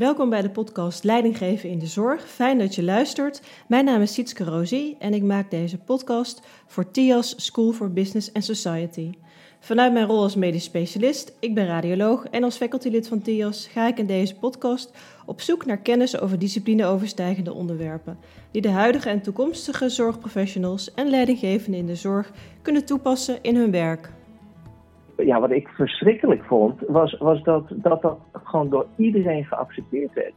Welkom bij de podcast Leiding geven in de zorg. Fijn dat je luistert. Mijn naam is Sietske Rosie en ik maak deze podcast voor TIAS School for Business and Society. Vanuit mijn rol als medisch specialist, ik ben radioloog en als facultylid van TIAS ga ik in deze podcast op zoek naar kennis over disciplineoverstijgende onderwerpen die de huidige en toekomstige zorgprofessionals en leidinggevenden in de zorg kunnen toepassen in hun werk ja, wat ik verschrikkelijk vond, was, was dat, dat dat gewoon door iedereen geaccepteerd werd.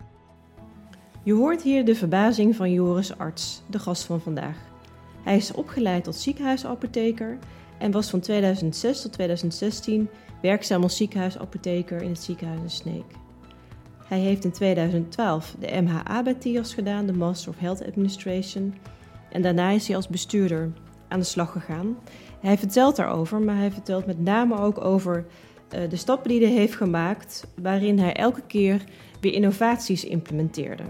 Je hoort hier de verbazing van Joris Arts, de gast van vandaag. Hij is opgeleid tot ziekenhuisapotheker en was van 2006 tot 2016 werkzaam als ziekenhuisapotheker in het ziekenhuis in Sneek. Hij heeft in 2012 de MHA bij TIAS gedaan, de Master of Health Administration, en daarna is hij als bestuurder aan de slag gegaan hij vertelt daarover, maar hij vertelt met name ook over uh, de stappen die hij heeft gemaakt, waarin hij elke keer weer innovaties implementeerde.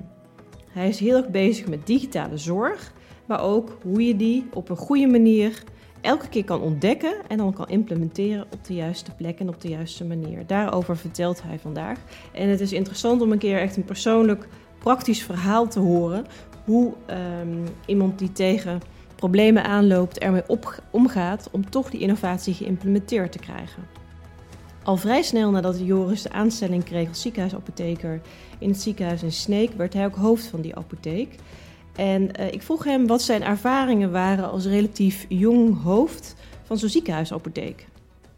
Hij is heel erg bezig met digitale zorg, maar ook hoe je die op een goede manier elke keer kan ontdekken en dan kan implementeren op de juiste plek en op de juiste manier. Daarover vertelt hij vandaag. En het is interessant om een keer echt een persoonlijk, praktisch verhaal te horen. Hoe um, iemand die tegen problemen aanloopt, ermee omgaat om toch die innovatie geïmplementeerd te krijgen. Al vrij snel nadat Joris de aanstelling kreeg als ziekenhuisapotheker in het ziekenhuis in Sneek, werd hij ook hoofd van die apotheek. En uh, ik vroeg hem wat zijn ervaringen waren als relatief jong hoofd van zo'n ziekenhuisapotheek.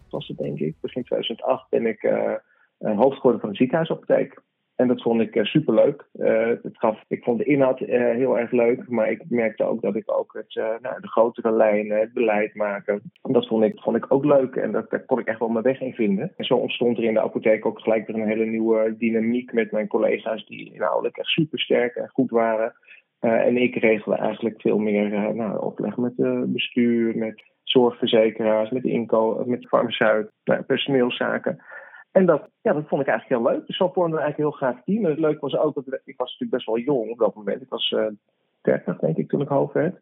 Was het denk ik, begin 2008 ben ik uh, hoofd geworden van een ziekenhuisapotheek. En dat vond ik uh, superleuk. Uh, het gaf, ik vond de inhoud uh, heel erg leuk, maar ik merkte ook dat ik ook het, nou, de grotere lijnen, het beleid maken, dat vond ik, vond ik ook leuk en dat, daar kon ik echt wel mijn weg in vinden. En zo ontstond er in de apotheek ook gelijk weer een hele nieuwe dynamiek met mijn collega's die inhoudelijk echt super sterk en goed waren. en ik regelde eigenlijk veel meer nou, opleg met het bestuur, met zorgverzekeraars, met inko, met farmaceut, nou, personeelszaken. En dat, ja, dat vond ik eigenlijk heel leuk. Dus zo vormden we eigenlijk heel graag team. En het leuke was ook dat ik was natuurlijk best wel jong op dat moment. Ik was uh, eh, 30, denk ik, toen ik hoofd werd.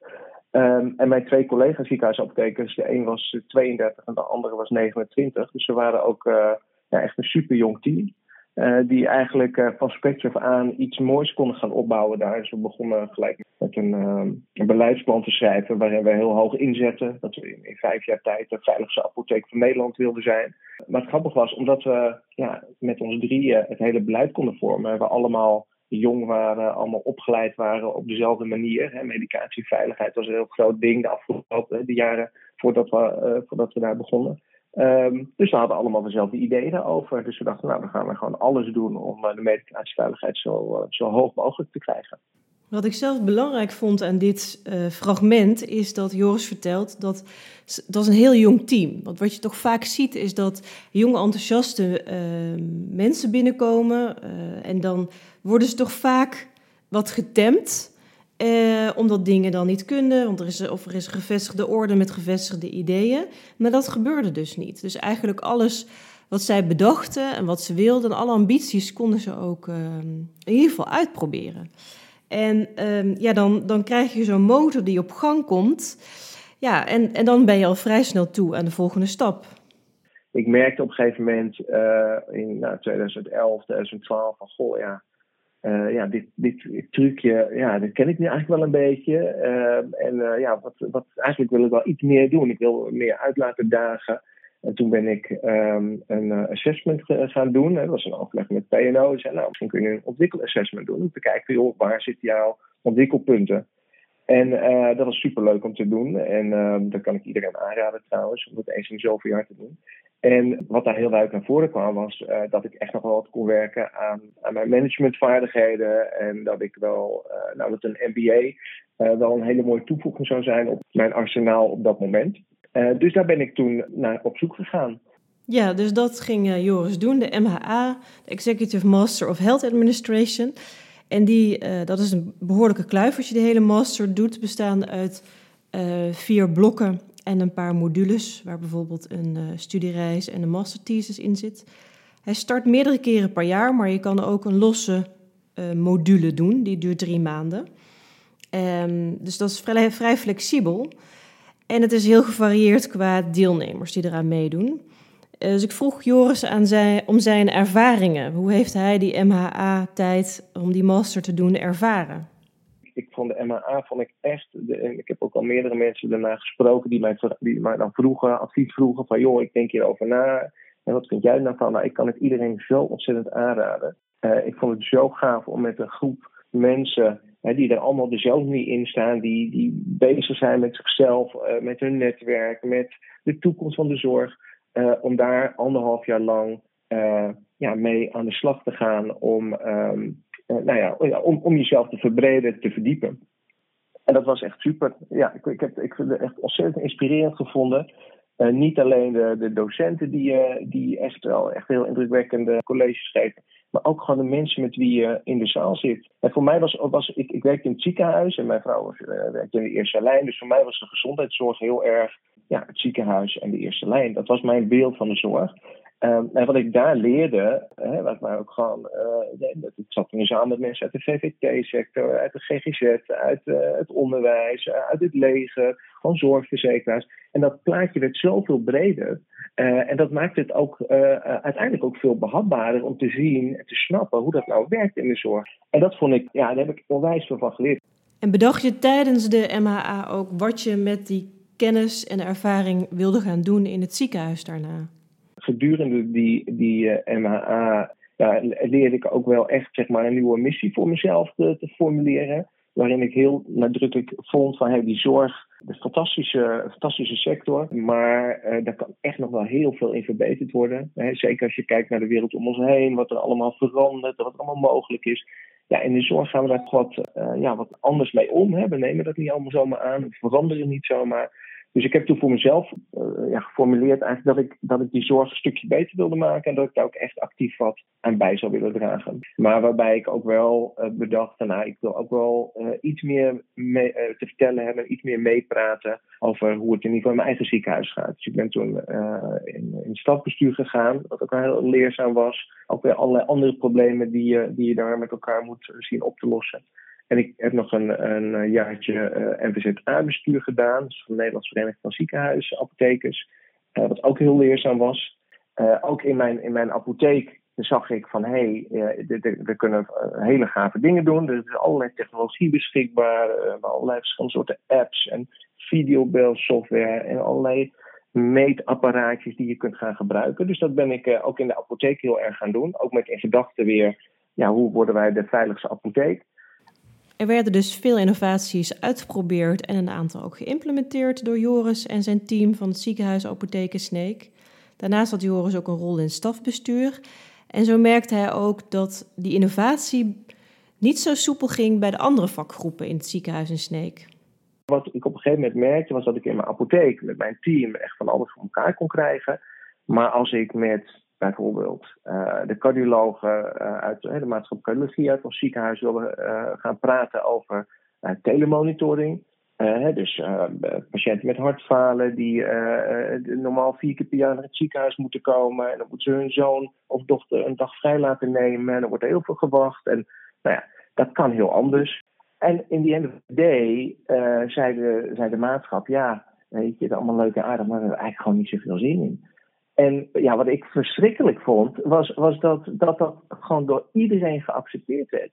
Um, en mijn twee collega's ziekenhuisapothekers, de een was 32 en de andere was 29. Dus we waren ook uh, ja, echt een super jong team. Uh, die eigenlijk uh, van Spectrum aan iets moois konden gaan opbouwen daar. Dus we begonnen gelijk met een, uh, een beleidsplan te schrijven waarin we heel hoog inzetten. Dat we in, vijf jaar tijd de veiligste apotheek van Nederland wilden zijn. Maar het grappige was, omdat we ja, met ons drieën het hele beleid konden vormen. We allemaal jong waren, allemaal opgeleid waren op dezelfde manier. Hè. Medicatieveiligheid was een heel groot ding de afgelopen de jaren voordat we, voordat we daar begonnen. Um, dus we hadden allemaal dezelfde ideeën daarover. Dus we dachten, nou, we gaan er gewoon alles doen om uh, de medicatieveiligheid zo, uh, zo hoog mogelijk te krijgen. Wat ik zelf belangrijk vond aan dit uh, fragment is dat Joris vertelt dat dat is een heel jong team. Want wat je toch vaak ziet is dat jonge enthousiaste ehm, mensen binnenkomen en dan worden ze toch vaak wat getemd eh, omdat dingen dan niet kunnen, want er is, of er is gevestigde orde met gevestigde ideeën. Maar dat gebeurde dus niet. Dus eigenlijk alles wat zij bedachten en wat ze wilden, alle ambities, konden ze ook uh, in ieder geval uitproberen. En uh, ja, dan, dan krijg je zo'n motor die op gang komt. Ja, en, en dan ben je al vrij snel toe aan de volgende stap. Ik merkte op een gegeven moment uh, in nou, 2011, 2012 van goh ja uh, ja, dit, dit trucje, ja, dat ken ik nu eigenlijk wel een beetje. Uh, en uh, ja, wat, wat, eigenlijk wil ik wel iets meer doen. Ik wil meer uit laten dagen. En toen ben ik um, een assessment gaan doen. Dat was een overleg met PNO. Zei, nou, misschien kun je een ontwikkelassessment doen. Om te kijken, joh, waar zitten jouw ontwikkelpunten? En dat was super leuk om te doen. En ehm, dat kan ik iedereen aanraden trouwens, om het eens in zoveel jaar te doen. En wat daar heel duidelijk naar voren kwam, was uh, dat ik echt nog wel wat kon werken aan, aan mijn managementvaardigheden. En dat ik wel, uh, nou dat een MBA uh, wel een hele mooie toevoeging zou zijn op mijn arsenaal op dat moment. dus daar ben ik toen naar op zoek gegaan. Ja, dus dat ging Joris doen, de MHA, de Executive Master of Health Administration. En die, dat is een behoorlijke kluif als je de hele master doet, bestaande uit vier blokken en een paar modules, waar bijvoorbeeld een uh, studiereis en een masterthesis in zit. Hij start meerdere keren per jaar, maar je kan ook een losse module doen, die duurt drie maanden. Um, dus dat is vrij, vrij, flexibel. En het is heel gevarieerd qua deelnemers die eraan meedoen. Dus ik vroeg Joris aan zijn, om zijn ervaringen. Hoe heeft hij die MHA-tijd om die master te doen ervaren? Ik vond de MHA vond ik echt. De, ik heb ook al meerdere mensen daarna gesproken die mij, die mij dan vroegen, advies vroegen van joh, ik denk hierover na. En wat vind jij nou van? Nou, ik kan het iedereen zo ontzettend aanraden. Uh, ik vond het zo gaaf om met een groep mensen die er allemaal dezelfde niet in staan, die, die bezig zijn met zichzelf, uh, met hun netwerk, met de toekomst van de zorg, om daar anderhalf jaar lang ja, mee aan de slag te gaan om, um, nou ja, om, om jezelf te verbreden, te verdiepen. En dat was echt super. Ja, ik, ik, heb, ik vind het echt ontzettend inspirerend gevonden. Niet alleen de, de docenten die, die echt wel echt heel indrukwekkende colleges geven, maar ook gewoon de mensen met wie je in de zaal zit. En voor mij was, was ik, ik werkte in het ziekenhuis en mijn vrouw werkte in de eerste lijn, dus voor mij was de gezondheidszorg heel erg ja, het ziekenhuis en de eerste lijn. Dat was mijn beeld van de zorg. Um, en wat ik daar leerde, hè, wat mij ook gewoon. Uh, ik zat in zaal met mensen uit de VVT-sector, uit de GGZ, uit uh, het onderwijs, uh, uit het leger, van zorgverzekeraars. En dat plaatje werd zoveel breder. en dat maakt het ook uiteindelijk ook veel behapbaarder om te zien en te snappen hoe dat nou werkt in de zorg. En dat vond ik, ja, daar heb ik onwijs veel van geleerd. En bedacht je tijdens de MHA ook wat je met die kennis en ervaring wilde gaan doen in het ziekenhuis daarna? gedurende die, die eh, MHA ja, leerde ik ook wel echt zeg maar, een nieuwe missie voor mezelf te, te formuleren. Waarin ik heel nadrukkelijk vond van hey, die zorg, een fantastische, fantastische sector. Maar uh, daar kan echt nog wel heel veel in verbeterd worden. Hè, zeker als je kijkt naar de wereld om ons heen, wat er allemaal verandert, wat er allemaal mogelijk is. Ja, in de zorg gaan we daar wat, uh, ja, wat anders mee om. Hè. We nemen dat niet allemaal zomaar aan, we veranderen niet zomaar. Dus ik heb toen voor mezelf uh, ja, geformuleerd eigenlijk dat ik, dat ik die zorg een stukje beter wilde maken en dat ik daar ook echt actief wat aan bij zou willen dragen. Maar waarbij ik ook wel uh, bedacht, nou, ik wil ook wel uh, iets meer mee, te vertellen hebben, iets meer meepraten over hoe het in ieder geval in mijn eigen ziekenhuis gaat. Dus ik ben toen in, in stafbestuur gegaan, wat ook heel leerzaam was. Ook weer allerlei andere problemen die je, die je daar met elkaar moet zien op te lossen. En ik heb nog een, een jaartje uh, eh, NVZA-bestuur gedaan, dus van de Nederlandse Vereniging van Ziekenhuizen, apothekers, uh, wat ook heel leerzaam was. Ook in mijn, in mijn apotheek zag ik van hé, hey, we kunnen hele gave dingen doen. Er is allerlei technologie beschikbaar, allerlei verschillende soorten apps en videobelsoftware en allerlei meetapparaatjes die je kunt gaan gebruiken. Dus dat ben ik ook in de apotheek heel erg gaan doen. Ook met in gedachten weer, ja, hoe worden wij de veiligste apotheek? Er werden dus veel innovaties uitgeprobeerd en een aantal ook geïmplementeerd door Joris en zijn team van het ziekenhuis Apotheken Sneek. Daarnaast had Joris ook een rol in stafbestuur. En zo merkte hij ook dat die innovatie niet zo soepel ging bij de andere vakgroepen in het ziekenhuis in Sneek. Wat ik op een gegeven moment merkte was dat ik in mijn apotheek met mijn team echt van alles voor elkaar kon krijgen. Maar als ik met bijvoorbeeld uh, de cardiologen uh, uit de maatschappelijke cardiologie uit ons ziekenhuis willen uh, gaan praten over telemonitoring. dus patiënten met hartfalen die normaal vier keer per jaar naar het ziekenhuis moeten komen. En dan moeten ze hun zoon of dochter een dag vrij laten nemen. En dan wordt er heel veel gewacht. En nou ja, dat kan heel anders. En in die end of the day zei, de, zei de ja, weet je, het allemaal leuk en aardig, maar we hebben eigenlijk gewoon niet zoveel zin in. En ja, wat ik verschrikkelijk vond, was, was dat, dat dat gewoon door iedereen geaccepteerd werd.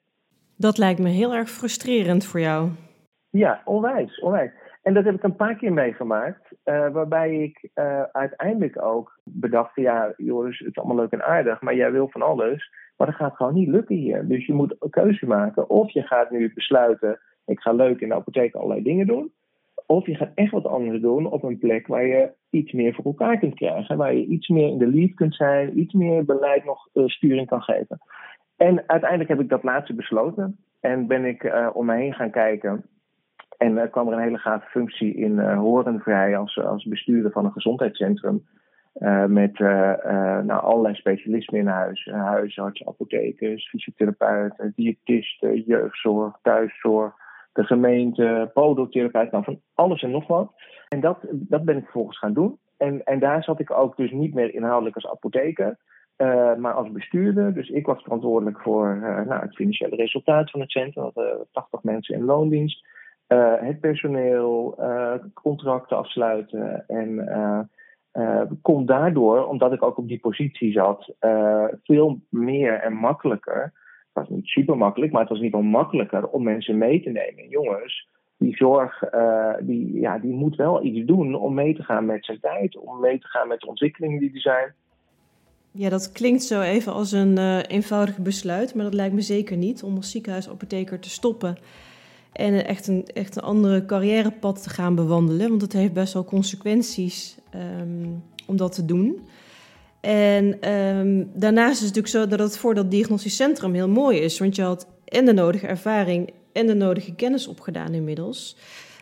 Dat lijkt me heel erg frustrerend voor jou. Ja, onwijs, onwijs. En dat heb ik een paar keer meegemaakt, uh, waarbij ik uh, uiteindelijk ook bedacht: ja, Joris, het is allemaal leuk en aardig, maar jij wil van alles, maar dat gaat gewoon niet lukken hier. Dus je moet een keuze maken. Of je gaat nu besluiten: ik ga leuk in de apotheek allerlei dingen doen. Of je gaat echt wat anders doen op een plek waar je iets meer voor elkaar kunt krijgen. Waar je iets meer in de lead kunt zijn, iets meer beleid nog uh, sturing kan geven. En uiteindelijk heb ik dat laatste besloten. En ben ik uh, om me heen gaan kijken. En uh, kwam er een hele gave functie in Horen vrij als, als bestuurder van een gezondheidscentrum. met nou, allerlei specialismen in huis. huisarts, apothekers, fysiotherapeuten, diëtisten, jeugdzorg, thuiszorg de gemeente, podotherapeut, nou van alles en nog wat. En dat, dat ben ik vervolgens gaan doen. En, en daar zat ik ook dus niet meer inhoudelijk als apotheker, uh, maar als bestuurder. Dus ik was verantwoordelijk voor uh, nou, het financiële resultaat van het centrum. We hadden 80 mensen in loondienst. Het personeel, contracten afsluiten en komt daardoor, omdat ik ook op die positie zat, veel meer en makkelijker. Het was niet super makkelijk, maar het was in ieder geval makkelijker om mensen mee te nemen. Jongens, die zorg, uh, die, ja, die moet wel iets doen om mee te gaan met zijn tijd, om mee te gaan met de ontwikkelingen die er zijn. Ja, dat klinkt zo even als een eenvoudig besluit, maar dat lijkt me zeker niet om als ziekenhuisapotheker te stoppen en echt een, echt een andere carrièrepad te gaan bewandelen. Want het heeft best wel consequenties um, om dat te doen. En um, daarnaast is het natuurlijk zo dat het voor dat diagnostisch centrum heel mooi is. Want je had en de nodige ervaring en de nodige kennis opgedaan inmiddels.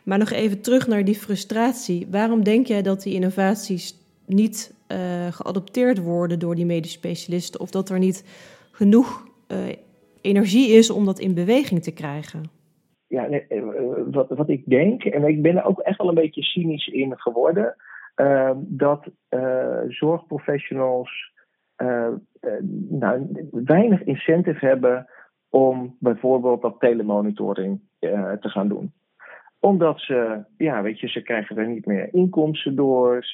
Maar nog even terug naar die frustratie. Waarom denk jij dat die innovaties niet uh, geadopteerd worden door die medisch specialisten? Of dat er niet genoeg uh, energie is om dat in beweging te krijgen? ja, eh, wat, wat ik denk, en ik ben er ook echt wel een beetje cynisch in geworden, uh, dat uh, zorgprofessionals uh, nou, weinig incentive hebben om bijvoorbeeld dat telemonitoring te gaan doen omdat ze, ja, weet je, ze krijgen er niet meer inkomsten door,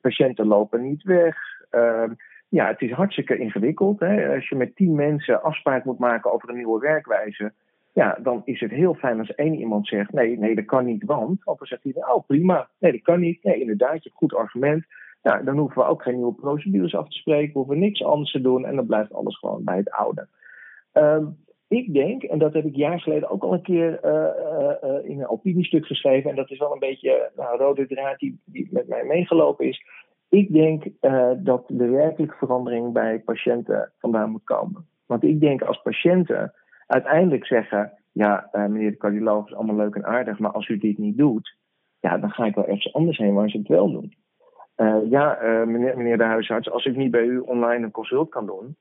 patiënten lopen niet weg. Ehm, ja, het is hartstikke ingewikkeld. Hè? Als je met tien mensen afspraak moet maken over een nieuwe werkwijze, ja, dan is het heel fijn als één iemand zegt: nee, nee, dat kan niet, want. Of dan zegt hij: oh prima, nee, dat kan niet. Nee, inderdaad, je hebt goed argument. Ja, dan hoeven we ook geen nieuwe procedures af te spreken, we hoeven niks anders te doen en dan blijft alles gewoon bij het oude. Um, ik denk, en dat heb ik jaar geleden ook al een keer uh, uh, in een opiniestuk geschreven, en dat is wel een beetje nou, een rode draad die, die met mij meegelopen is. Ik denk dat de werkelijke verandering bij patiënten vandaan moet komen. Want ik denk als patiënten uiteindelijk zeggen: Ja, uh, meneer de cardioloog is allemaal leuk en aardig, maar als u dit niet doet, ja, dan ga ik wel ergens anders heen waar ze het wel doen. Uh, ja, uh, meneer, meneer, de huisarts, als ik niet bij u online een consult kan doen,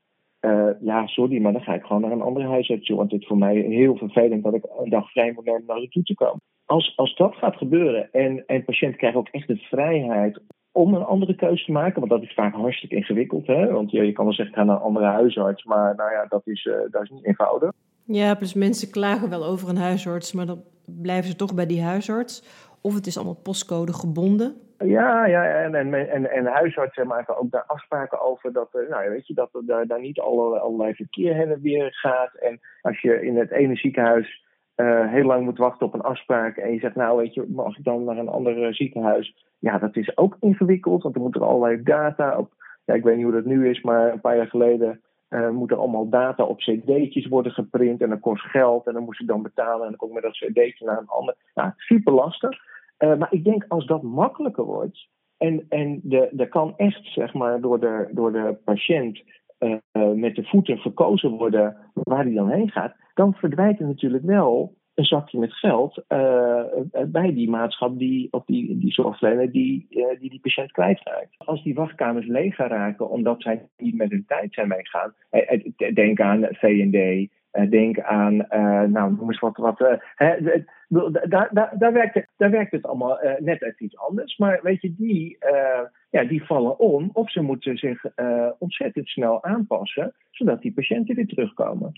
ja, sorry, maar dan ga ik gewoon naar een andere huisarts. Want het is voor mij heel vervelend dat ik een dag vrij moet nemen naar u toe te komen. Als, als dat gaat gebeuren en, en patiënt krijgt ook echt de vrijheid om een andere keuze te maken. Want dat is vaak hartstikke ingewikkeld. Hè? Want je, je kan wel zeggen, ga naar een andere huisarts. Maar nou ja, dat is, dat is niet eenvoudig. Ja, plus mensen klagen wel over een huisarts, maar dan blijven ze toch bij die huisarts. Of het is allemaal postcode gebonden. Ja, ja en, en, en, en huisartsen maken ook daar afspraken over dat, er, nou, weet je, dat er daar, daar niet alle, allerlei verkeer heen en weer gaat. En als je in het ene ziekenhuis uh, heel lang moet wachten op een afspraak en je zegt, nou weet je, mag ik dan naar een ander ziekenhuis? Ja, dat is ook ingewikkeld, want er moeten allerlei data op. Ja, ik weet niet hoe dat nu is, maar een paar jaar geleden uh, moeten allemaal data op cd'tjes worden geprint en dat kost geld en dan moest ik dan betalen en dan kom ik met dat cd'tje naar een ander. Nou, super lastig. Uh, maar ik denk als dat makkelijker wordt en, en de, er kan echt zeg maar door de, door de patiënt uh, met de voeten verkozen worden waar hij dan heen gaat, dan verdwijnt er natuurlijk wel een zakje met geld uh, bij die maatschap die, of die, die zorgverlener die, uh, die die patiënt kwijtraakt. Als die wachtkamers leeg gaan raken omdat zij niet met hun tijd zijn meegaan, denk aan V&D, denk aan, nou noem eens wat, wat hè, daar, daar, daar, werkt het, daar werkt het allemaal net even iets anders. Maar weet je, die, ja, die vallen om of ze moeten zich ontzettend snel aanpassen, zodat die patiënten weer terugkomen.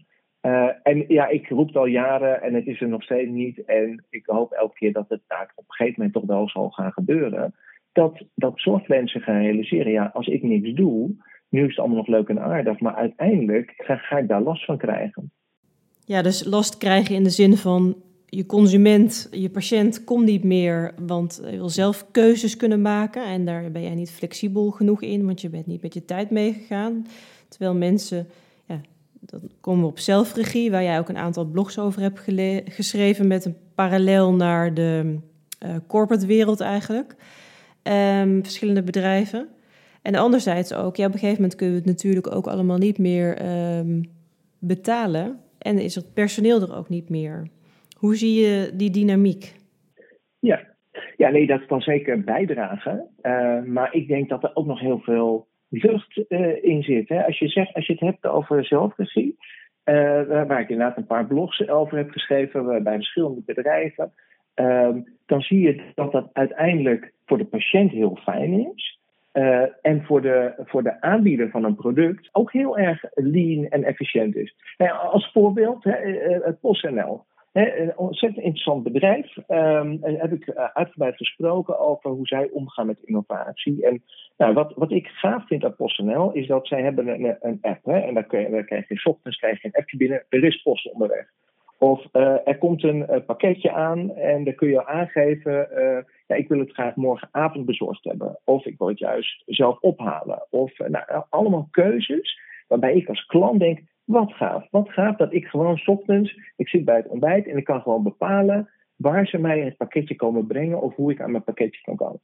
Uh, en ja, ik roep het al jaren en het is er nog steeds niet. En ik hoop elke keer dat het daar op een gegeven moment toch wel zal gaan gebeuren. Dat, dat zorgmensen gaan realiseren, ja, als ik niks doe, nu is het allemaal nog leuk en aardig, maar uiteindelijk ga, ga ik daar last van krijgen. Ja, dus last krijgen in de zin van je consument, je patiënt komt niet meer, want je wil zelf keuzes kunnen maken. En daar ben jij niet flexibel genoeg in, want je bent niet met je tijd meegegaan. Terwijl mensen dan komen we op zelfregie, waar jij ook een aantal blogs over hebt geschreven met een parallel naar de uh, corporate wereld eigenlijk. Um, verschillende bedrijven. En anderzijds ook, ja, op een gegeven moment kunnen we het natuurlijk ook allemaal niet meer um, betalen. En is het personeel er ook niet meer. Hoe zie je die dynamiek? Ja, ja nee, dat kan zeker bijdragen. Uh, maar ik denk dat er ook nog heel veel vlucht uh, in zit. Hè? Als, je zegt, als je het hebt over zelfregie, uh, waar ik inderdaad een paar blogs over heb geschreven bij verschillende bedrijven, uh, dan zie je dat dat uiteindelijk voor de patiënt heel fijn is. En voor de, voor de aanbieder van een product ook heel erg lean en efficiënt is. als voorbeeld, hè, het PostNL. Een ontzettend interessant bedrijf. Um, heb ik uh, uitgebreid gesproken over hoe zij omgaan met innovatie. En nou, wat, wat ik gaaf vind aan PostNL is dat zij hebben een, app. Hè, en daar, kun je, daar krijg je ochtends krijg je een appje binnen. Er is post onderweg. Of uh, er komt een uh, pakketje aan en dan kun je aangeven: ja, ik wil het graag morgenavond bezorgd hebben. Of ik wil het juist zelf ophalen. Of nou, allemaal keuzes waarbij ik als klant denk: wat gaaf. Wat gaaf dat ik gewoon ochtends, ik zit bij het ontbijt en ik kan gewoon bepalen waar ze mij het pakketje komen brengen of hoe ik aan mijn pakketje kan komen.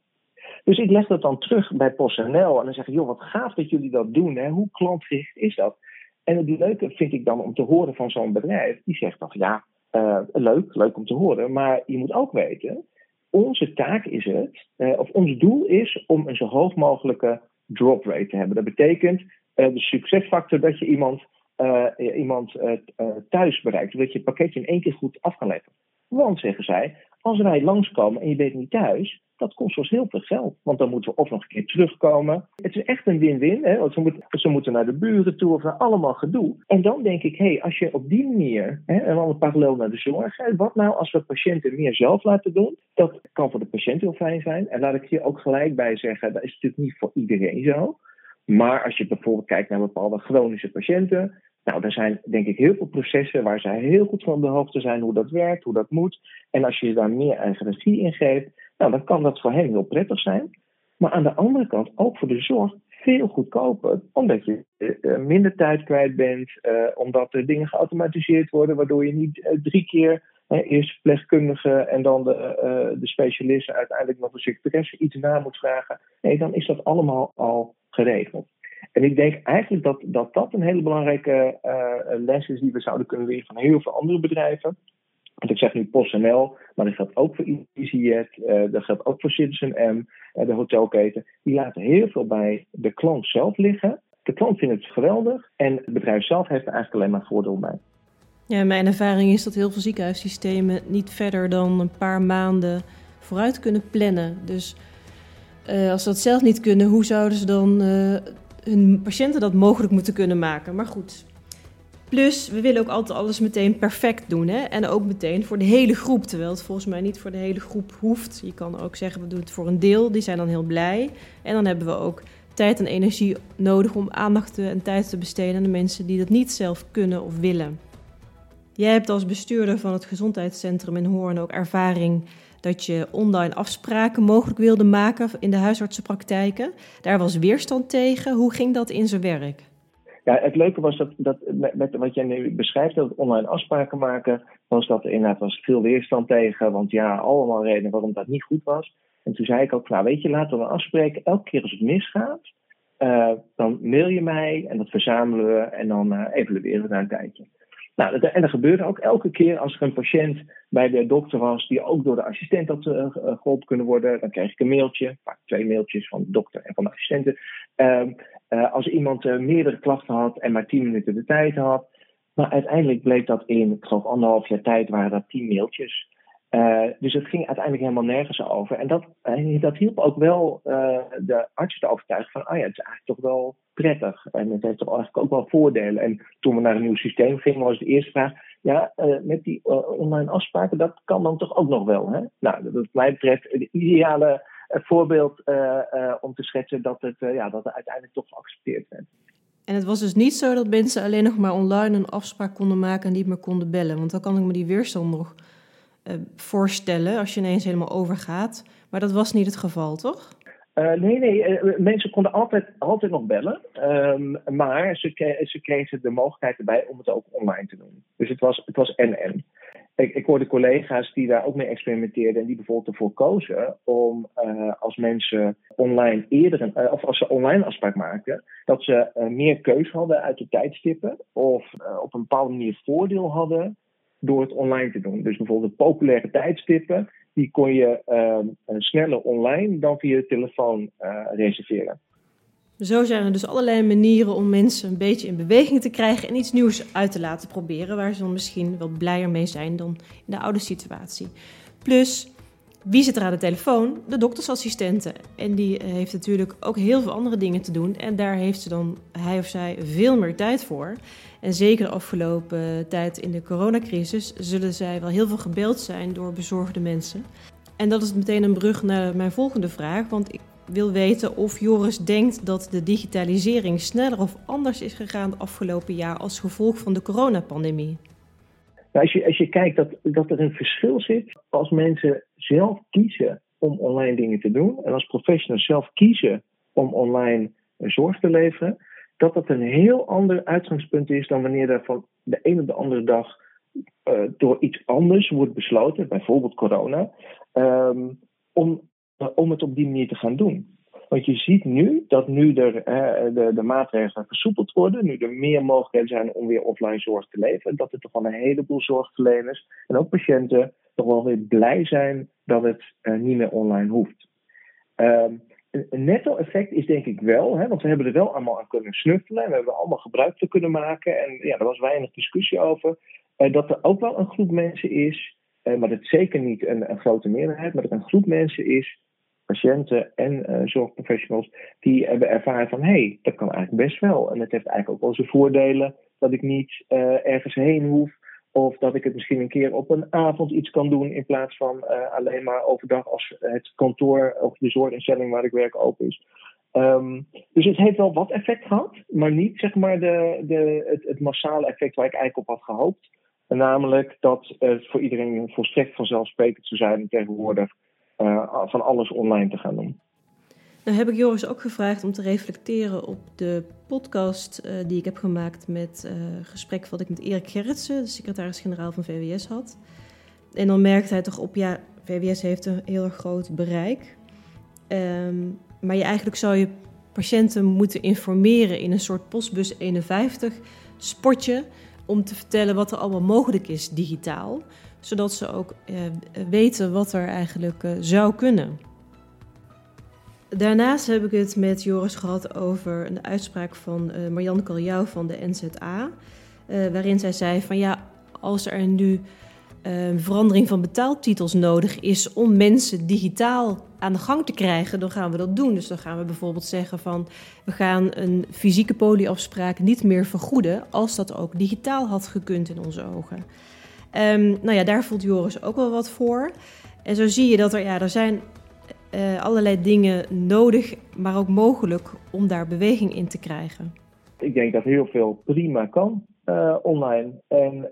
Dus ik leg dat dan terug bij PostNL en dan zeg ik, joh, wat gaaf dat jullie dat doen. Hè? Hoe klantgericht is dat? En het leuke vind ik dan om te horen van zo'n bedrijf, die zegt dan, ja, uh, leuk, leuk om te horen, maar je moet ook weten, onze taak is het, uh, of ons doel is om een zo hoog mogelijke drop rate te hebben. Dat betekent uh, de succesfactor dat je iemand uh, iemand uh, thuis bereikt. Zodat je het pakketje in één keer goed af kan leveren. Want, zeggen zij, als wij langskomen en je bent niet thuis, dat kost ons heel veel geld. Want dan moeten we of nog een keer terugkomen. Het is echt een win-win. Want ze, moeten, ze moeten naar de buren toe of naar allemaal gedoe. En dan denk ik, hé, hey, als je op die manier, hè, en dan parallel naar de zorg, hè, wat nou als we patiënten meer zelf laten doen? Dat kan voor de patiënt heel fijn zijn. En laat ik hier ook gelijk bij zeggen, dat is natuurlijk niet voor iedereen zo. Maar als je bijvoorbeeld kijkt naar bepaalde chronische patiënten, nou, er zijn denk ik heel veel processen waar zij heel goed van de hoogte zijn hoe dat werkt, hoe dat moet. En als je daar meer eigen regie in geeft, nou, dan kan dat voor hen heel prettig zijn. Maar aan de andere kant ook voor de zorg veel goedkoper, omdat je uh, minder tijd kwijt bent, uh, omdat er dingen geautomatiseerd worden, waardoor je niet drie keer eerst verpleegkundige en dan de, de specialisten uiteindelijk nog een secretaresse iets na moet vragen. Nee, dan is dat allemaal al geregeld. En ik denk eigenlijk dat dat, dat een hele belangrijke uh, les is die we zouden kunnen leren van heel veel andere bedrijven. Want ik zeg nu PostNL, maar dat geldt ook voor EasyJet, uh, dat geldt ook voor Citizen M, de hotelketen. Die laten heel veel bij de klant zelf liggen. De klant vindt het geweldig en het bedrijf zelf heeft er eigenlijk alleen maar voordeel bij. Ja, mijn ervaring is dat heel veel ziekenhuissystemen niet verder dan een paar maanden vooruit kunnen plannen. Dus als ze dat zelf niet kunnen, hoe zouden ze dan hun patiënten dat mogelijk moeten kunnen maken? Maar goed. Plus, we willen ook altijd alles meteen perfect doen. Hè? En ook meteen voor de hele groep. Terwijl het volgens mij niet voor de hele groep hoeft. Je kan ook zeggen, we doen het voor een deel. Die zijn dan heel blij. En dan hebben we ook tijd en energie nodig om aandacht en tijd te besteden aan de mensen die dat niet zelf kunnen of willen. Jij hebt als bestuurder van het gezondheidscentrum in Hoorn ook ervaring dat je online afspraken mogelijk wilde maken in de huisartsenpraktijken. Daar was weerstand tegen. Hoe ging dat in zijn werk? Ja, het leuke was dat, dat met, wat jij nu beschrijft, dat online afspraken maken, was dat er inderdaad was veel weerstand tegen. Want ja, allemaal redenen waarom dat niet goed was. En toen zei ik ook, nou weet je, laten we afspreken. Elke keer als het misgaat, uh, dan mail je mij en dat verzamelen we en dan uh, evalueren we na een tijdje. Nou, en dat gebeurde ook elke keer als er een patiënt bij de dokter was die ook door de assistent had uh, geholpen kunnen worden, dan kreeg ik een mailtje, vaak twee mailtjes van de dokter en van de assistenten. Uh, uh, als iemand meerdere klachten had en maar tien minuten de tijd had. Maar uiteindelijk bleek dat in, ik geloof anderhalf jaar tijd, waren dat tien mailtjes. Uh, dus het ging uiteindelijk helemaal nergens over. En dat, dat hielp ook wel de arts te overtuigen van, ah ja, het is eigenlijk toch wel prettig. En het heeft toch eigenlijk ook wel voordelen. En toen we naar een nieuw systeem gingen, was de eerste vraag: ja, met die online afspraken, dat kan dan toch ook nog wel. Hè? Nou, dat, wat mij betreft het ideale voorbeeld om te schetsen dat het, ja, dat uiteindelijk toch geaccepteerd werd. En het was dus niet zo dat mensen alleen nog maar online een afspraak konden maken en niet meer konden bellen. Want dan kan ik me die weerstand nog voorstellen als je ineens helemaal overgaat. Maar dat was niet het geval, toch? Uh, nee, nee, uh, mensen konden altijd, altijd nog bellen. Um, maar ze, ze kregen de mogelijkheid erbij om het ook online te doen. Dus het was, het was en-en. Ik, ik hoorde collega's die daar ook mee experimenteerden en die bijvoorbeeld ervoor kozen om als mensen online eerder, of als ze online afspraak maakten, dat ze meer keus hadden uit de tijdstippen of op een bepaalde manier voordeel hadden door het online te doen. Dus bijvoorbeeld populaire tijdstippen die kon je uh, sneller online dan via de telefoon uh, reserveren. Zo zijn er dus allerlei manieren om mensen een beetje in beweging te krijgen en iets nieuws uit te laten proberen, waar ze dan misschien wel blijer mee zijn dan in de oude situatie. Plus, wie zit er aan de telefoon? De doktersassistenten. En die eh, heeft natuurlijk ook heel veel andere dingen te doen. En daar heeft ze dan, hij of zij, veel meer tijd voor. En zeker de afgelopen tijd in de coronacrisis zullen zij wel heel veel gebeld zijn door bezorgde mensen. En dat is meteen een brug naar mijn volgende vraag. Want ik wil weten of Joris denkt dat de digitalisering sneller of anders is gegaan het afgelopen jaar als gevolg van de coronapandemie. Nou, als, je, als je kijkt dat, dat er een verschil zit als mensen zelf kiezen om online dingen te doen en als professionals zelf kiezen om online zorg te leveren, dat dat een heel ander uitgangspunt is dan wanneer er van de een op de andere dag uh, door iets anders wordt besloten, bijvoorbeeld corona, um, om, uh, om het op die manier te gaan doen. Want je ziet nu dat nu er, uh, de, de maatregelen versoepeld worden, nu er meer mogelijkheden zijn om weer offline zorg te leveren, dat er toch wel een heleboel zorgverleners en ook patiënten toch wel weer blij zijn dat het niet meer online hoeft. Um, een netto-effect is denk ik wel, hè, want we hebben er wel allemaal aan kunnen snuffelen en we hebben allemaal gebruik van kunnen maken. En ja, er was weinig discussie over. Uh, dat er ook wel een groep mensen is, uh, maar dat zeker niet een, een, grote meerderheid, maar dat een groep mensen is, patiënten en uh, zorgprofessionals, die hebben ervaren van hé, hey, dat kan eigenlijk best wel. En het heeft eigenlijk ook wel zijn voordelen dat ik niet ergens heen hoef. Of dat ik het misschien een keer op een avond iets kan doen in plaats van uh, alleen maar overdag als het kantoor of de zorginstelling waar ik werk open is. Um, dus het heeft wel wat effect gehad, maar niet zeg maar de, de, het, het massale effect waar ik eigenlijk op had gehoopt. Namelijk dat het voor iedereen volstrekt vanzelfsprekend zou zijn tegenwoordig uh, van alles online te gaan doen. Nou heb ik Joris ook gevraagd om te reflecteren op de podcast uh, die ik heb gemaakt met uh, gesprek wat ik met Erik Gerritsen, de secretaris-generaal van VWS, had. En dan merkte hij toch op, ja, VWS heeft een heel groot bereik. Um, maar je eigenlijk zou je patiënten moeten informeren in een soort postbus 51 spotje om te vertellen wat er allemaal mogelijk is digitaal, zodat ze ook uh, weten wat er eigenlijk zou kunnen. Daarnaast heb ik het met Joris gehad over een uitspraak van uh, Marianne Kaljou van de NZA. Uh, waarin zij zei van ja, als er nu een verandering van betaaltitels nodig is om mensen digitaal aan de gang te krijgen, dan gaan we dat doen. Dus dan gaan we bijvoorbeeld zeggen van we gaan een fysieke polieafspraak niet meer vergoeden als dat ook digitaal had gekund in onze ogen. Um, nou ja, daar voelt Joris ook wel wat voor. En zo zie je dat er, ja, er zijn uh, allerlei dingen nodig, maar ook mogelijk om daar beweging in te krijgen? Ik denk dat heel veel prima kan uh, online. En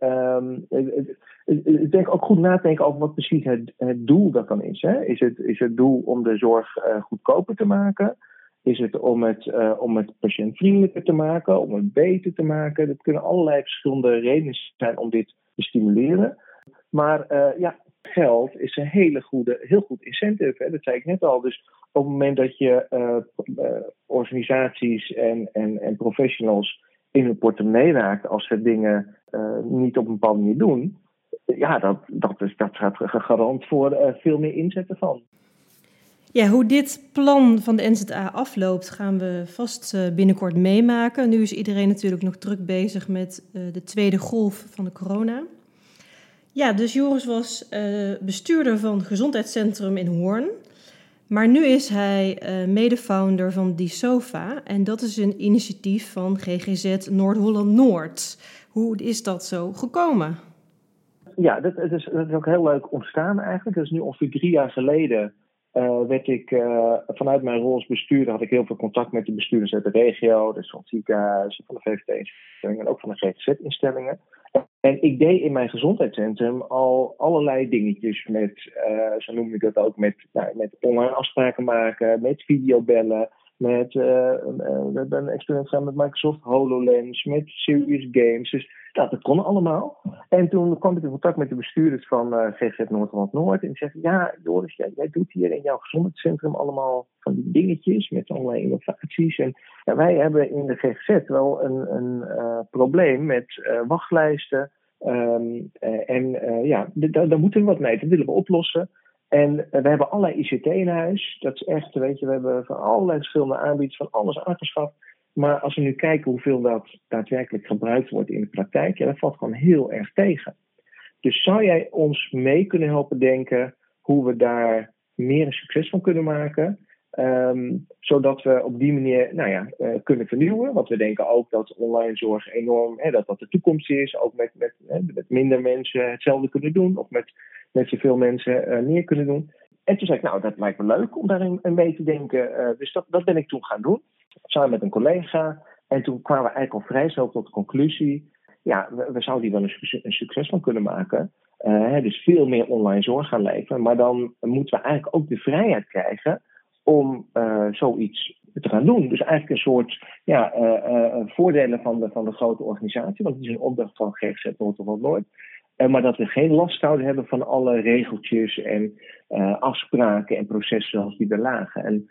ik denk ook goed nadenken over wat precies het, het doel daarvan is. Hè? Is, het, is het doel om de zorg uh, goedkoper te maken? Is het om het, om het patiëntvriendelijker te maken, om het beter te maken? Dat kunnen allerlei verschillende redenen zijn om dit te stimuleren. Maar ja, geld is een hele goede, heel goed incentive. Dat zei ik net al. Dus op het moment dat je uh, uh, organisaties en, en, en professionals in hun portemonnee raakt als ze dingen uh, niet op een bepaalde manier doen, ja, dat, dat, is, dat gaat garant voor veel meer inzetten van. Ja, hoe dit plan van de NZA afloopt, gaan we vast binnenkort meemaken. Nu is iedereen natuurlijk nog druk bezig met de tweede golf van de corona. Ja, dus Joris was uh, bestuurder van Gezondheidscentrum in Hoorn. Maar nu is hij uh, mede-founder van DiSofa. En dat is een initiatief van GGZ Noord-Holland-Noord. Hoe is dat zo gekomen? Ja, dat, is, is ook heel leuk ontstaan eigenlijk. Dat is nu ongeveer drie jaar geleden uh, werd ik vanuit mijn rol als bestuurder had ik heel veel contact met de bestuurders uit de regio, dus van het ziekenhuis, van de VVD-instellingen en ook van de GGZ-instellingen. En ik deed in mijn gezondheidscentrum al allerlei dingetjes met, uh, zo noem ik dat ook, met, nou, met online afspraken maken, met videobellen, met, uh, we hebben een experiment gedaan met Microsoft HoloLens, met serious games. Dus nou, dat kon allemaal. En toen kwam ik in contact met de bestuurders van uh, GZ Noord-Holland-Noord. En die zeggen, ja Joris, jij, doet hier in jouw gezondheidscentrum allemaal van die dingetjes met allerlei innovaties. En wij hebben in de GGZ wel een, een probleem met wachtlijsten. Um, en ja, daar moeten we wat mee. Dat willen we oplossen. En we hebben allerlei ICT in huis. Dat is echt, weet je, we hebben van allerlei verschillende aanbieders van alles aangeschaft. Maar als we nu kijken hoeveel dat daadwerkelijk gebruikt wordt in de praktijk, ja, dat valt gewoon heel erg tegen. Dus zou jij ons mee kunnen helpen denken hoe we daar meer succes van kunnen maken? Ehm, zodat we op die manier nou ja, uh, kunnen vernieuwen. Want we denken ook dat online zorg enorm, hè, dat dat de toekomst is. Ook met, met, hè, met minder mensen hetzelfde kunnen doen. Of met, met zoveel mensen uh, meer kunnen doen. En toen zei ik, nou, dat lijkt me leuk om daarin mee te denken. Uh, dus dat, ben ik toen gaan doen. Samen met een collega. En toen kwamen we eigenlijk al vrij snel tot de conclusie. Ja, we, zouden hier wel een, succes van kunnen maken. Uh, dus veel meer online zorg gaan leveren. Maar dan moeten we eigenlijk ook de vrijheid krijgen om zoiets te gaan doen. Dus eigenlijk een soort ja, voordelen van de, van de grote organisatie. Want het is een opdracht van GGZ Noord-Holland-Noord. Maar dat we geen last zouden hebben van alle regeltjes en afspraken en processen zoals die er lagen. En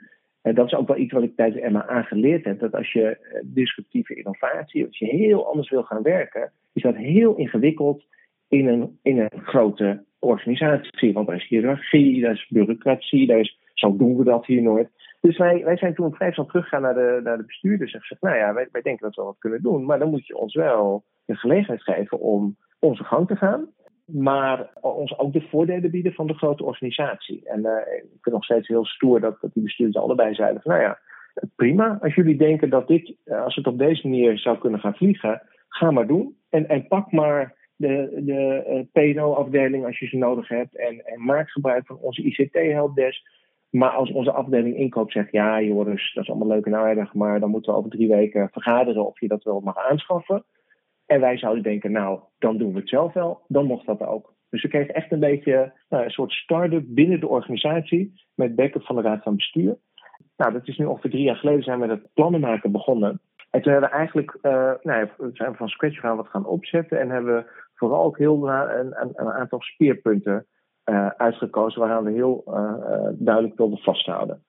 dat is ook wel iets wat ik tijdens de MA geleerd heb. Dat als je disruptieve innovatie, als je heel anders wil gaan werken, is dat heel ingewikkeld in een, in een grote organisatie. Want er is hiërarchie, er is bureaucratie, er is, zo doen we dat hier nooit. Dus wij, wij zijn toen vrij snel teruggegaan naar de, naar de bestuurders en gezegd, nou ja, wij, wij denken dat we wat kunnen doen, maar dan moet je ons wel de gelegenheid geven om onze gang te gaan. Maar ons ook de voordelen bieden van de grote organisatie. En uh, ik vind nog steeds heel stoer dat, die bestuurders allebei zeiden van nou ja, prima. Als jullie denken dat dit, als het op deze manier zou kunnen gaan vliegen, ga maar doen. En, en pak maar de, de uh, PNO-afdeling als je ze nodig hebt. En, en maak gebruik van onze ICT-helpdesk. Maar als onze afdeling inkoop zegt, ja Joris, dat is allemaal leuk en aardig, maar dan moeten we over drie weken vergaderen of je dat wel mag aanschaffen. En wij zouden denken, nou, dan doen we het zelf wel. Dan mocht dat ook. Dus we kregen echt een beetje nou, een soort start-up binnen de organisatie met backup van de Raad van Bestuur. Nou, dat is nu ongeveer drie jaar geleden zijn we met het plannen maken begonnen. En toen hebben we eigenlijk uh, nou, zijn we van scratch gaan wat gaan opzetten en hebben we vooral ook heel een, een, een aantal speerpunten uh, uitgekozen waaraan we heel uh, duidelijk wilden vasthouden.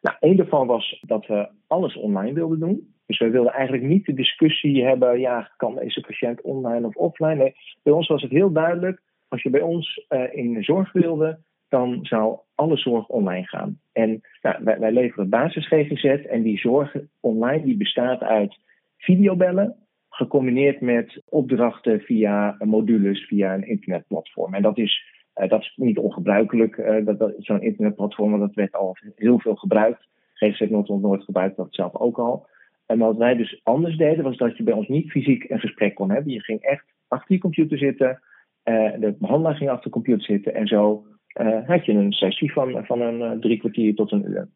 Nou, één daarvan was dat we alles online wilden doen. Dus we wilden eigenlijk niet de discussie hebben, ja, kan deze patiënt online of offline? Nee, bij ons was het heel duidelijk, als je bij ons uh, in de zorg wilde, dan zou alle zorg online gaan. En nou, wij, wij leveren basis GGZ en die zorg online die bestaat uit videobellen, gecombineerd met opdrachten via modules, via een internetplatform. En dat is, uh, dat is niet ongebruikelijk, uh, dat, dat, zo'n internetplatform, want dat werd al heel veel gebruikt. GGZ Noord-Noord gebruikt dat zelf ook al. En wat wij dus anders deden, was dat je bij ons niet fysiek een gesprek kon hebben. Je ging echt achter je computer zitten, uh, de behandelaar ging achter de computer zitten en zo uh, had je een sessie van, van een uh, drie kwartier tot een uur.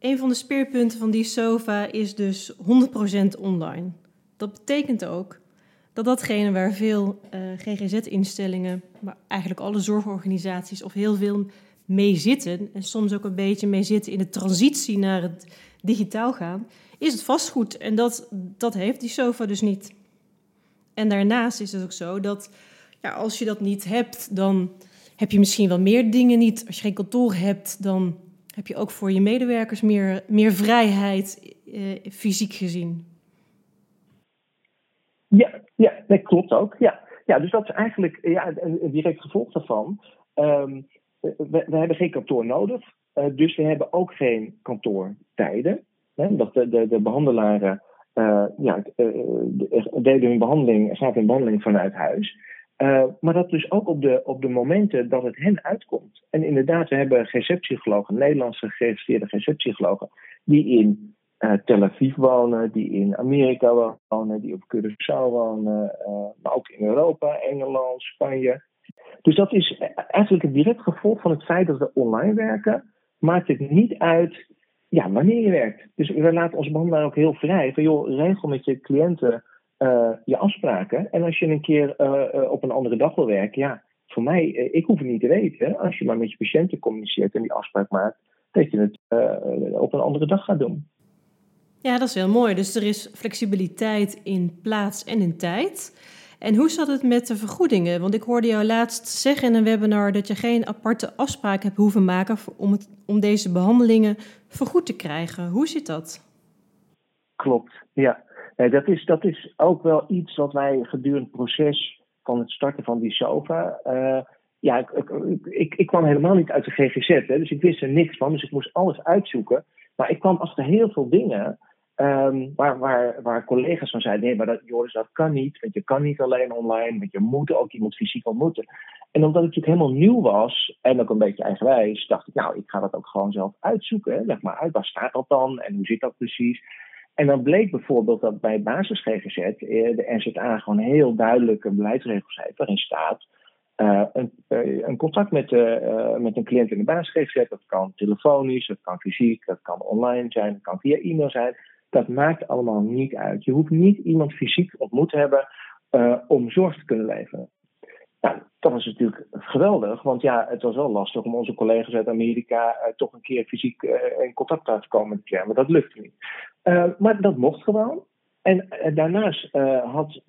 Een van de speerpunten van die SOFA is dus 100% online. Dat betekent ook dat datgene waar veel GGZ-instellingen, maar eigenlijk alle zorgorganisaties of heel veel mee zitten, en soms ook een beetje mee zitten in de transitie naar het digitaal gaan, is het vastgoed. En dat, dat heeft die SOFA dus niet. En daarnaast is het ook zo dat ja, als je dat niet hebt, dan heb je misschien wel meer dingen niet. Als je geen kantoor hebt, dan heb je ook voor je medewerkers meer, meer vrijheid, eh, fysiek gezien. Ja, ja, dat klopt ook. Ja. Ja, dus dat is eigenlijk ja, een, direct gevolg daarvan. Um, we, hebben geen kantoor nodig, uh, dus we hebben ook geen kantoortijden. Hè, dat de, de, de behandelaren uh, ja, uh, deden hun behandeling, gaat hun behandeling vanuit huis. Maar dat dus ook op de, op de momenten dat het hen uitkomt. En inderdaad, we hebben Nederlandse geregistreerde GZ-psychologen, die in Tel Aviv wonen, die in Amerika wonen, die op Curaçao wonen, maar ook in Europa, Engeland, Spanje. Dus dat is eigenlijk een direct gevolg van het feit dat we online werken. Maakt het niet uit ja, wanneer je werkt. Dus we laten onze behandelaar ook heel vrij. Van joh, regel met je cliënten uh, je afspraken. En als je een keer uh, op een andere dag wil werken, ja, voor mij, ik hoef het niet te weten. Als je maar met je patiënten communiceert en die afspraak maakt, dat je het op een andere dag gaat doen. Ja, dat is heel mooi. Dus er is flexibiliteit in plaats en in tijd. En hoe zat het met de vergoedingen? Want ik hoorde jou laatst zeggen in een webinar dat je geen aparte afspraak hebt hoeven maken om, het, om deze behandelingen vergoed te krijgen. Hoe zit dat? Klopt, ja. Dat, is, dat is ook wel iets wat wij gedurende het proces van het starten van die SOFA. Uh, ja, ik, ik, ik, ik, kwam helemaal niet uit de GGZ, hè, dus ik wist er niks van. Dus ik moest alles uitzoeken. Maar ik kwam achter heel veel dingen Ehm, waar, waar, waar collega's van zeiden: nee, maar dat, Joris, dat kan niet. Want je kan niet alleen online, want je moet ook iemand fysiek ontmoeten. En omdat het helemaal nieuw was en ook een beetje eigenwijs, dacht ik: nou, ik ga dat ook gewoon zelf uitzoeken. Leg maar uit, waar staat dat dan en hoe zit dat precies? En dan bleek bijvoorbeeld dat bij basis GGZ eh, de NZA gewoon heel duidelijke beleidsregels heeft waarin staat. Uh, een, uh, een, contact met, met een cliënt in de basis GGZ, dat kan telefonisch, dat kan fysiek, dat kan online zijn, dat kan via e-mail zijn. Dat maakt allemaal niet uit. Je hoeft niet iemand fysiek ontmoet te hebben om zorg te kunnen leveren. Nou, dat was natuurlijk geweldig, want ja, het was wel lastig om onze collega's uit Amerika toch een keer fysiek in contact te komen met Maar dat lukte niet. Maar dat mocht gewoon. En daarnaast had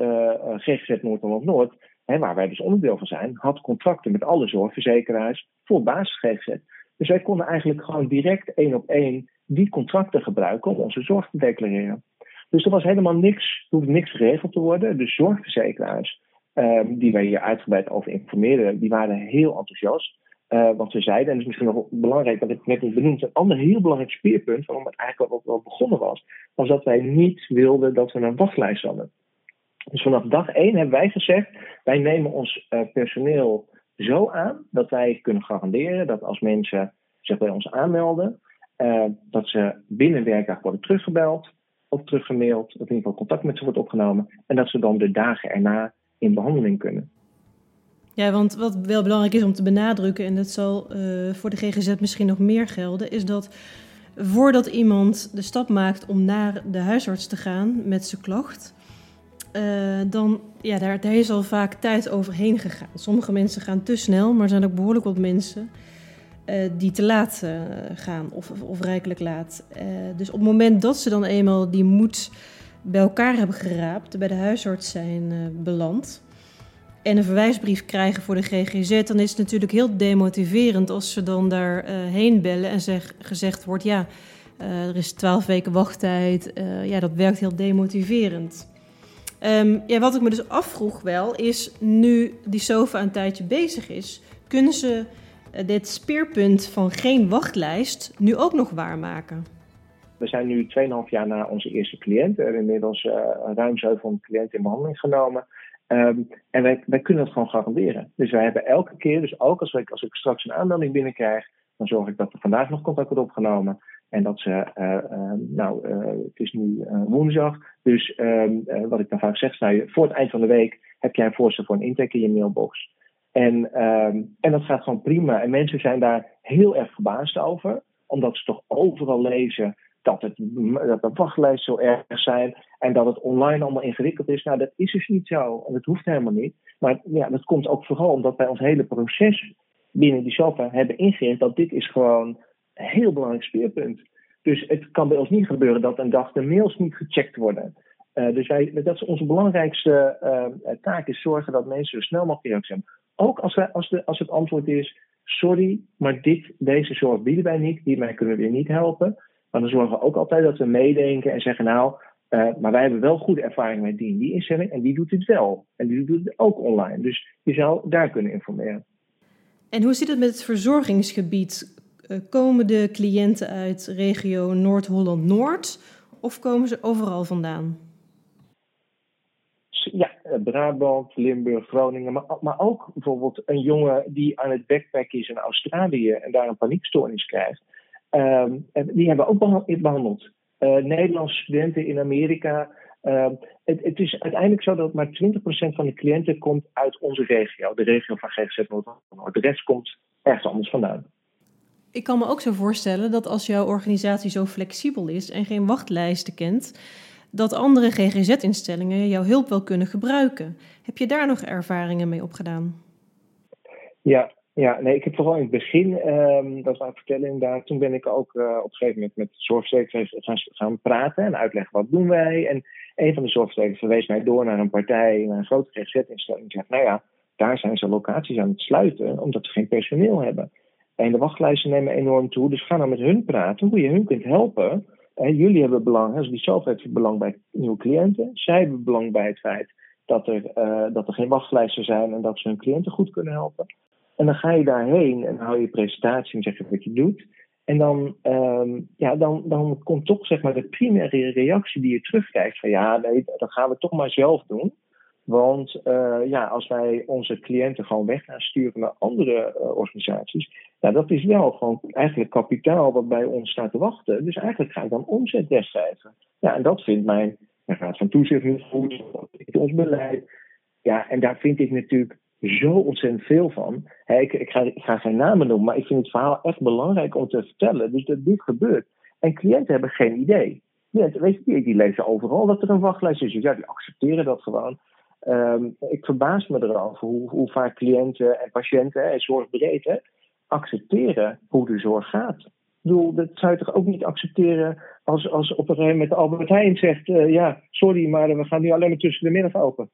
GGZ Noord-Holland-Noord, waar wij dus onderdeel van zijn, had contracten met alle zorgverzekeraars voor basis GGZ. Dus wij konden eigenlijk gewoon direct één op één die contracten gebruiken om onze zorg te declareren. Dus er was helemaal niks, er hoefde niks geregeld te worden. De zorgverzekeraars, ehm, die wij hier uitgebreid over informeerden, die waren heel enthousiast. Uh, wat ze zeiden, en dat is misschien nog belangrijk dat ik net niet benoemd, een ander heel belangrijk speerpunt, waarom het eigenlijk ook wel begonnen was, was dat wij niet wilden dat we een wachtlijst hadden. Dus vanaf dag één hebben wij gezegd, wij nemen ons uh, personeel zo aan dat wij kunnen garanderen dat als mensen zich bij ons aanmelden, uh, dat ze binnen werkdag worden teruggebeld of teruggemaild, of in ieder geval contact met ze wordt opgenomen, en dat ze dan de dagen erna in behandeling kunnen. Ja, want wat wel belangrijk is om te benadrukken, en dat zal uh, voor de GGZ misschien nog meer gelden, is dat voordat iemand de stap maakt om naar de huisarts te gaan met zijn klacht, uh, dan ja, daar, daar is al vaak tijd overheen gegaan. Sommige mensen gaan te snel, maar er zijn ook behoorlijk wat mensen uh, die te laat gaan of, of, rijkelijk laat. dus op het moment dat ze dan eenmaal die moed bij elkaar hebben geraapt, bij de huisarts zijn beland en een verwijsbrief krijgen voor de GGZ, dan is het natuurlijk heel demotiverend als ze dan daarheen heen bellen en zeg, gezegd wordt: ja, er is twaalf weken wachttijd. Ja, dat werkt heel demotiverend. Um, ja, wat ik me dus afvroeg wel, is nu die SOFA een tijdje bezig is, kunnen ze dit speerpunt van geen wachtlijst nu ook nog waarmaken? We zijn nu 2,5 jaar na onze eerste cliënt. Er inmiddels ruim 700 cliënten in behandeling genomen. Um, en wij, wij kunnen het gewoon garanderen. Dus wij hebben elke keer, dus ook als, wij, als ik straks een aanmelding binnenkrijg, dan zorg ik dat er vandaag nog contact wordt opgenomen. En dat ze, uh, uh, nou, het is nu woensdag. Dus ehm, wat ik dan vaak zeg, nou, voor het eind van de week heb jij een voorstel voor een intake in je mailbox. En, um, en dat gaat gewoon prima. En mensen zijn daar heel erg verbaasd over, omdat ze toch overal lezen dat, het, dat de wachtlijsten zo erg zijn en dat het online allemaal ingewikkeld is. Nou, dat is dus niet zo en dat hoeft helemaal niet. Maar ja, dat komt ook vooral omdat wij ons hele proces binnen die software hebben ingericht dat dit is gewoon een heel belangrijk speerpunt. Dus het kan bij ons niet gebeuren dat een dag de mails niet gecheckt worden. Uh, dus wij, dat is onze belangrijkste uh, taak, is zorgen dat mensen zo snel mogelijk reactie hebben. Ook als, als, de, als het antwoord is, sorry, maar dit, deze zorg bieden wij niet, hiermee kunnen we weer niet helpen. Maar dan zorgen we ook altijd dat we meedenken en zeggen: Nou, uh, maar wij hebben wel goede ervaring met die en die instelling en die doet het wel. En die doet het ook online. Dus je zou daar kunnen informeren. En hoe zit het met het verzorgingsgebied? Uh, komen de cliënten uit regio Noord-Holland-Noord of komen ze overal vandaan? Eh, Brabant, Limburg, Groningen, maar, maar ook bijvoorbeeld een jongen die aan het backpacken is in Australië en daar een paniekstoornis krijgt. Um, die hebben we ook behandeld. Uh, Nederlandse studenten in Amerika. Uh, het, het, is uiteindelijk zo dat maar 20% van de cliënten komt uit onze regio, de regio van GGZ Noord-Noord. De rest komt ergens anders vandaan. Ik kan me ook zo voorstellen dat als jouw organisatie zo flexibel is en geen wachtlijsten kent, dat andere GGZ-instellingen jouw hulp wel kunnen gebruiken. Heb je daar nog ervaringen mee opgedaan? Ja, ja, nee, ik heb vooral in het begin, um, dat wou ik vertellen inderdaad, toen ben ik ook uh, op een gegeven moment met zorgverzekeraars gaan, gaan praten en uitleggen wat doen wij. En een van de zorgverzekeraars verwees mij door naar een partij, naar een grote GZ-instelling. Die zegt, nou ja, daar zijn ze locaties aan het sluiten omdat ze geen personeel hebben. En de wachtlijsten nemen enorm toe, dus ga nou met hun praten hoe je hun kunt helpen. Jullie hebben belang, die zelf heeft belang bij nieuwe cliënten. Zij hebben belang bij het feit dat er, uh, dat er geen wachtlijsten zijn en dat ze hun cliënten goed kunnen helpen. En dan ga je daarheen en hou je presentatie en zeg je wat je doet. En dan, ehm, ja, dan, dan komt toch zeg maar, de primaire reactie die je terugkrijgt: van ja, nee, dat gaan we toch maar zelf doen. Want uh, ja, als wij onze cliënten gewoon weg gaan sturen naar andere uh, organisaties, nou, dat is wel gewoon eigenlijk kapitaal wat bij ons staat te wachten. Dus eigenlijk ga ik dan omzet wegschrijven. Ja, en dat vindt mijn raad van toezicht niet goed, ons beleid. Ja, en daar vind ik natuurlijk zo ontzettend veel van. ik, ik, ga, ik ga geen namen noemen, maar ik vind het verhaal echt belangrijk om te vertellen. Dus dat dit gebeurt. En cliënten hebben geen idee. Cliënten, weet je, die, die lezen overal dat er een wachtlijst is. Dus ja, die accepteren dat gewoon. Um, ik verbaas me erover hoe, hoe vaak cliënten en patiënten en zorgbreed accepteren hoe de zorg gaat. Ik bedoel, dat zou je toch ook niet accepteren als, als op een gegeven moment Albert Heijn zegt: uh, Ja, sorry, maar we gaan nu alleen maar tussen de middag open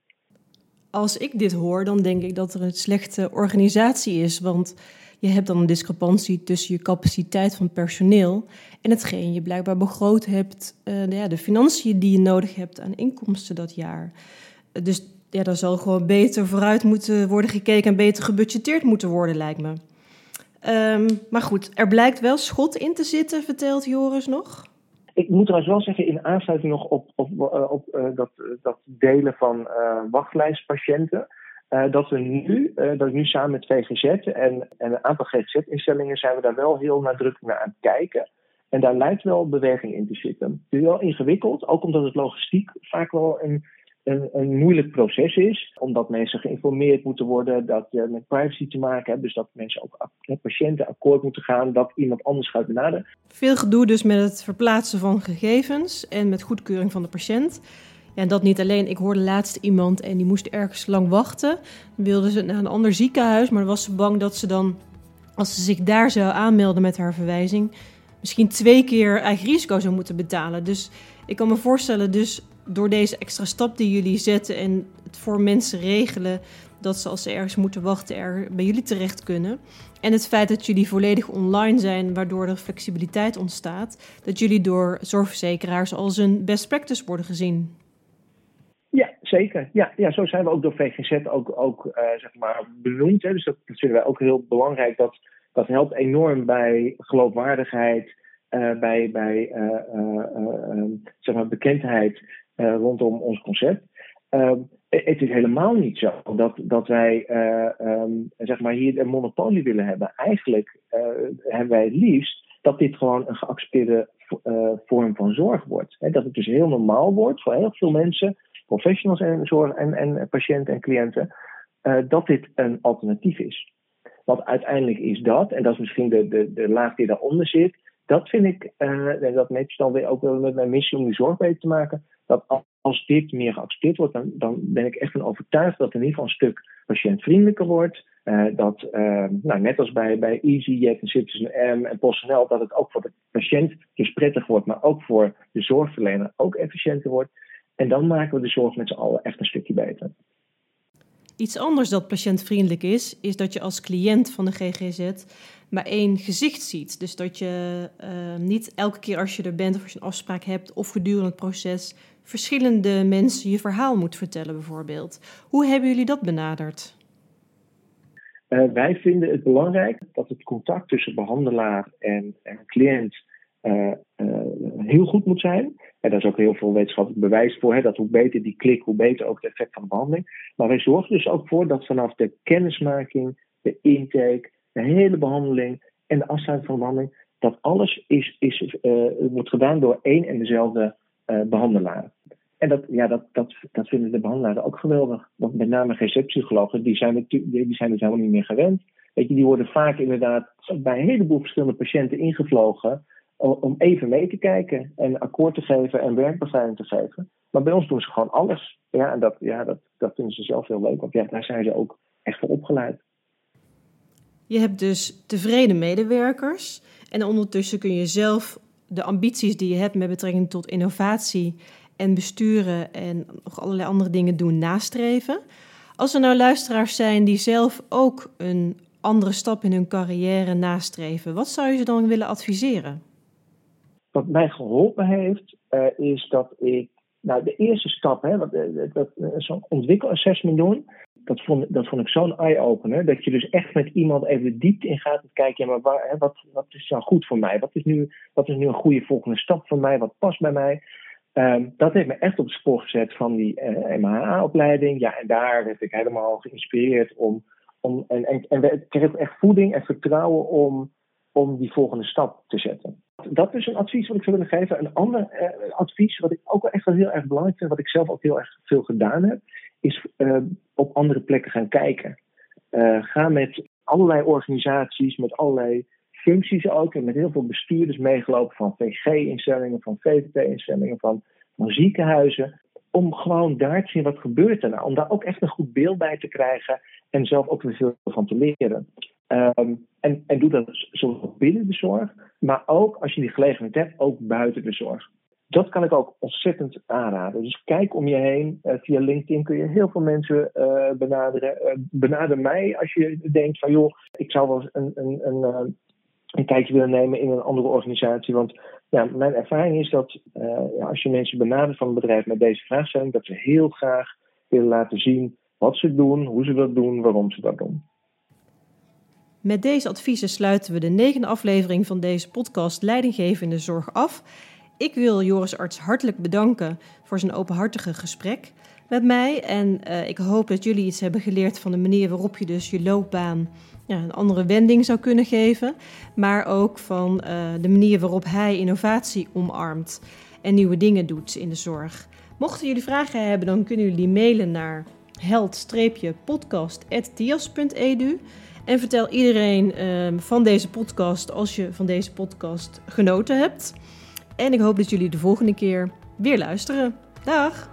als ik dit hoor, dan denk ik dat er een slechte organisatie is. Want je hebt dan een discrepantie tussen je capaciteit van personeel en hetgeen je blijkbaar begroot hebt, uh, ja, de financiën die je nodig hebt aan inkomsten dat jaar. dus ja, daar zal gewoon beter vooruit moeten worden gekeken en beter gebudgeteerd moeten worden, lijkt me. Um, maar goed, er blijkt wel schot in te zitten, vertelt Joris nog. Ik moet trouwens wel zeggen, in aansluiting nog op, op, eh, op uh, dat, dat delen van uh, wachtlijstpatiënten. dat we nu, dat ik nu samen met VGZ en, en een aantal GGZ-instellingen zijn we daar wel heel nadrukkelijk naar aan het kijken. En daar lijkt wel beweging in te zitten. Het is wel ingewikkeld, ook omdat het logistiek vaak wel een een, een moeilijk proces is, omdat mensen geïnformeerd moeten worden, dat je met privacy te maken hebt, dus dat mensen ook met patiënten akkoord moeten gaan dat iemand anders gaat benaderen. Veel gedoe dus met het verplaatsen van gegevens en met goedkeuring van de patiënt. Ja, en dat niet alleen. Ik hoorde laatst iemand en die moest ergens lang wachten. Dan wilde ze naar een ander ziekenhuis, maar was ze bang dat ze dan, als ze zich daar zou aanmelden met haar verwijzing, misschien twee keer eigen risico zou moeten betalen. Dus ik kan me voorstellen, dus door deze extra stap die jullie zetten en het voor mensen regelen dat ze als ze ergens moeten wachten er bij jullie terecht kunnen. En het feit dat jullie volledig online zijn, waardoor er flexibiliteit ontstaat, dat jullie door zorgverzekeraars als een best practice worden gezien. Ja, zeker. Ja, ja zo zijn we ook door VGZ ook, ook uh, zeg maar benoemd. Hè. Dus dat, vinden wij ook heel belangrijk. Dat, dat helpt enorm bij geloofwaardigheid, uh, bij, bij uh, zeg maar bekendheid rondom ons concept. Uh, het is helemaal niet zo dat, dat wij um, zeg maar hier een monopolie willen hebben. Eigenlijk hebben wij het liefst dat dit gewoon een geaccepteerde vorm van zorg wordt. Dat het dus heel normaal wordt voor heel veel mensen, professionals en, zorg, en, en patiënten en cliënten, dat dit een alternatief is. Want uiteindelijk is dat, en dat is misschien de, de, de laag die daaronder zit, dat vind ik, en dat matcht dan weer ook wel met mijn missie om die zorg beter te maken, dat als dit meer geaccepteerd wordt, dan, dan ben ik echt van overtuigd dat in ieder geval een stuk patiëntvriendelijker wordt. Uh, dat, uh, nou, net als bij, bij EasyJet en Citizen M en PostNL, dat het ook voor de patiënt dus prettig wordt, maar ook voor de zorgverlener ook efficiënter wordt. En dan maken we de zorg met z'n allen echt een stukje beter. Iets anders dat patiëntvriendelijk is, is dat je als cliënt van de GGZ maar één gezicht ziet. Dus dat je uh, niet elke keer als je er bent of als je een afspraak hebt of gedurende het proces verschillende mensen je verhaal moet vertellen, bijvoorbeeld. Hoe hebben jullie dat benaderd? Uh, wij vinden het belangrijk dat het contact tussen behandelaar en, en cliënt uh, heel goed moet zijn. En daar is ook heel veel wetenschappelijk bewijs voor. Hè, dat hoe beter die klik, hoe beter ook het effect van de behandeling. Maar wij zorgen dus ook voor dat vanaf de kennismaking, de intake, de hele behandeling en de afsluiting van de behandeling, dat alles is, is, uh, wordt gedaan door één en dezelfde uh, behandelaar. En dat, ja, dat, dat, dat vinden de behandelaren ook geweldig. Want met name GZ-psychologen, die zijn, het, die zijn het helemaal niet meer gewend. Weet je, die worden vaak inderdaad bij een heleboel verschillende patiënten ingevlogen om even mee te kijken en akkoord te geven en werkbegeleiding te geven. Maar bij ons doen ze gewoon alles. Ja, en dat, ja, dat, dat vinden ze zelf heel leuk, want ja, daar zijn ze ook echt voor opgeleid. Je hebt dus tevreden medewerkers en ondertussen kun je zelf de ambities die je hebt met betrekking tot innovatie en besturen en nog allerlei andere dingen doen nastreven. Als er nou luisteraars zijn die zelf ook een andere stap in hun carrière nastreven, wat zou je ze dan willen adviseren? Wat mij geholpen heeft, uh, is dat ik. Nou, de eerste stap, hè, wat, dat, zo'n ontwikkelassessment doen dat, vond, dat vond ik zo'n eye-opener. Dat je dus echt met iemand even de diepte in gaat en kijkt, ja, maar waar, hè, wat, wat is nou goed voor mij? Wat is, nu, wat is nu een goede volgende stap voor mij? Wat past bij mij? Um, dat heeft me echt op het spoor gezet van die eh, MHA-opleiding. Ja, en daar werd ik helemaal geïnspireerd om. om en, en, en kreeg echt voeding en vertrouwen om, om die volgende stap te zetten. Dat is een advies wat ik zou willen geven. Een ander uh, advies, wat ik ook wel echt wel heel erg belangrijk vind, wat ik zelf ook heel erg veel gedaan heb, is uh, op andere plekken gaan kijken. ga met allerlei organisaties, met allerlei functies ook. En met heel veel bestuurders meegelopen van VG-instellingen, van VVT-instellingen, van, van ziekenhuizen. Om gewoon daar te zien wat gebeurt er nou. Om daar ook echt een goed beeld bij te krijgen en zelf ook weer veel van te leren. Um, en, en doe dat zowel binnen de zorg, maar ook als je die gelegenheid hebt, ook buiten de zorg. Dat kan ik ook ontzettend aanraden. Dus kijk om je heen. Uh, via LinkedIn kun je heel veel mensen uh, benaderen. Uh, benader mij als je denkt van joh, ik zou wel een, een, een, kijkje willen nemen in een andere organisatie. Want ja, mijn ervaring is dat ja, als je mensen benadert van een bedrijf met deze vraagstelling, dat ze heel graag willen laten zien wat ze doen, hoe ze dat doen, waarom ze dat doen. Met deze adviezen sluiten we de negende aflevering van deze podcast Leidinggevende Zorg af. Ik wil Joris Arts hartelijk bedanken voor zijn openhartige gesprek met mij. En uh, ik hoop dat jullie iets hebben geleerd van de manier waarop je dus je loopbaan ja, een andere wending zou kunnen geven. Maar ook van uh, de manier waarop hij innovatie omarmt en nieuwe dingen doet in de zorg. Mochten jullie vragen hebben, dan kunnen jullie mailen naar held-podcast.tias.edu. En vertel iedereen uh, van deze podcast als je van deze podcast genoten hebt. En ik hoop dat jullie de volgende keer weer luisteren. Dag!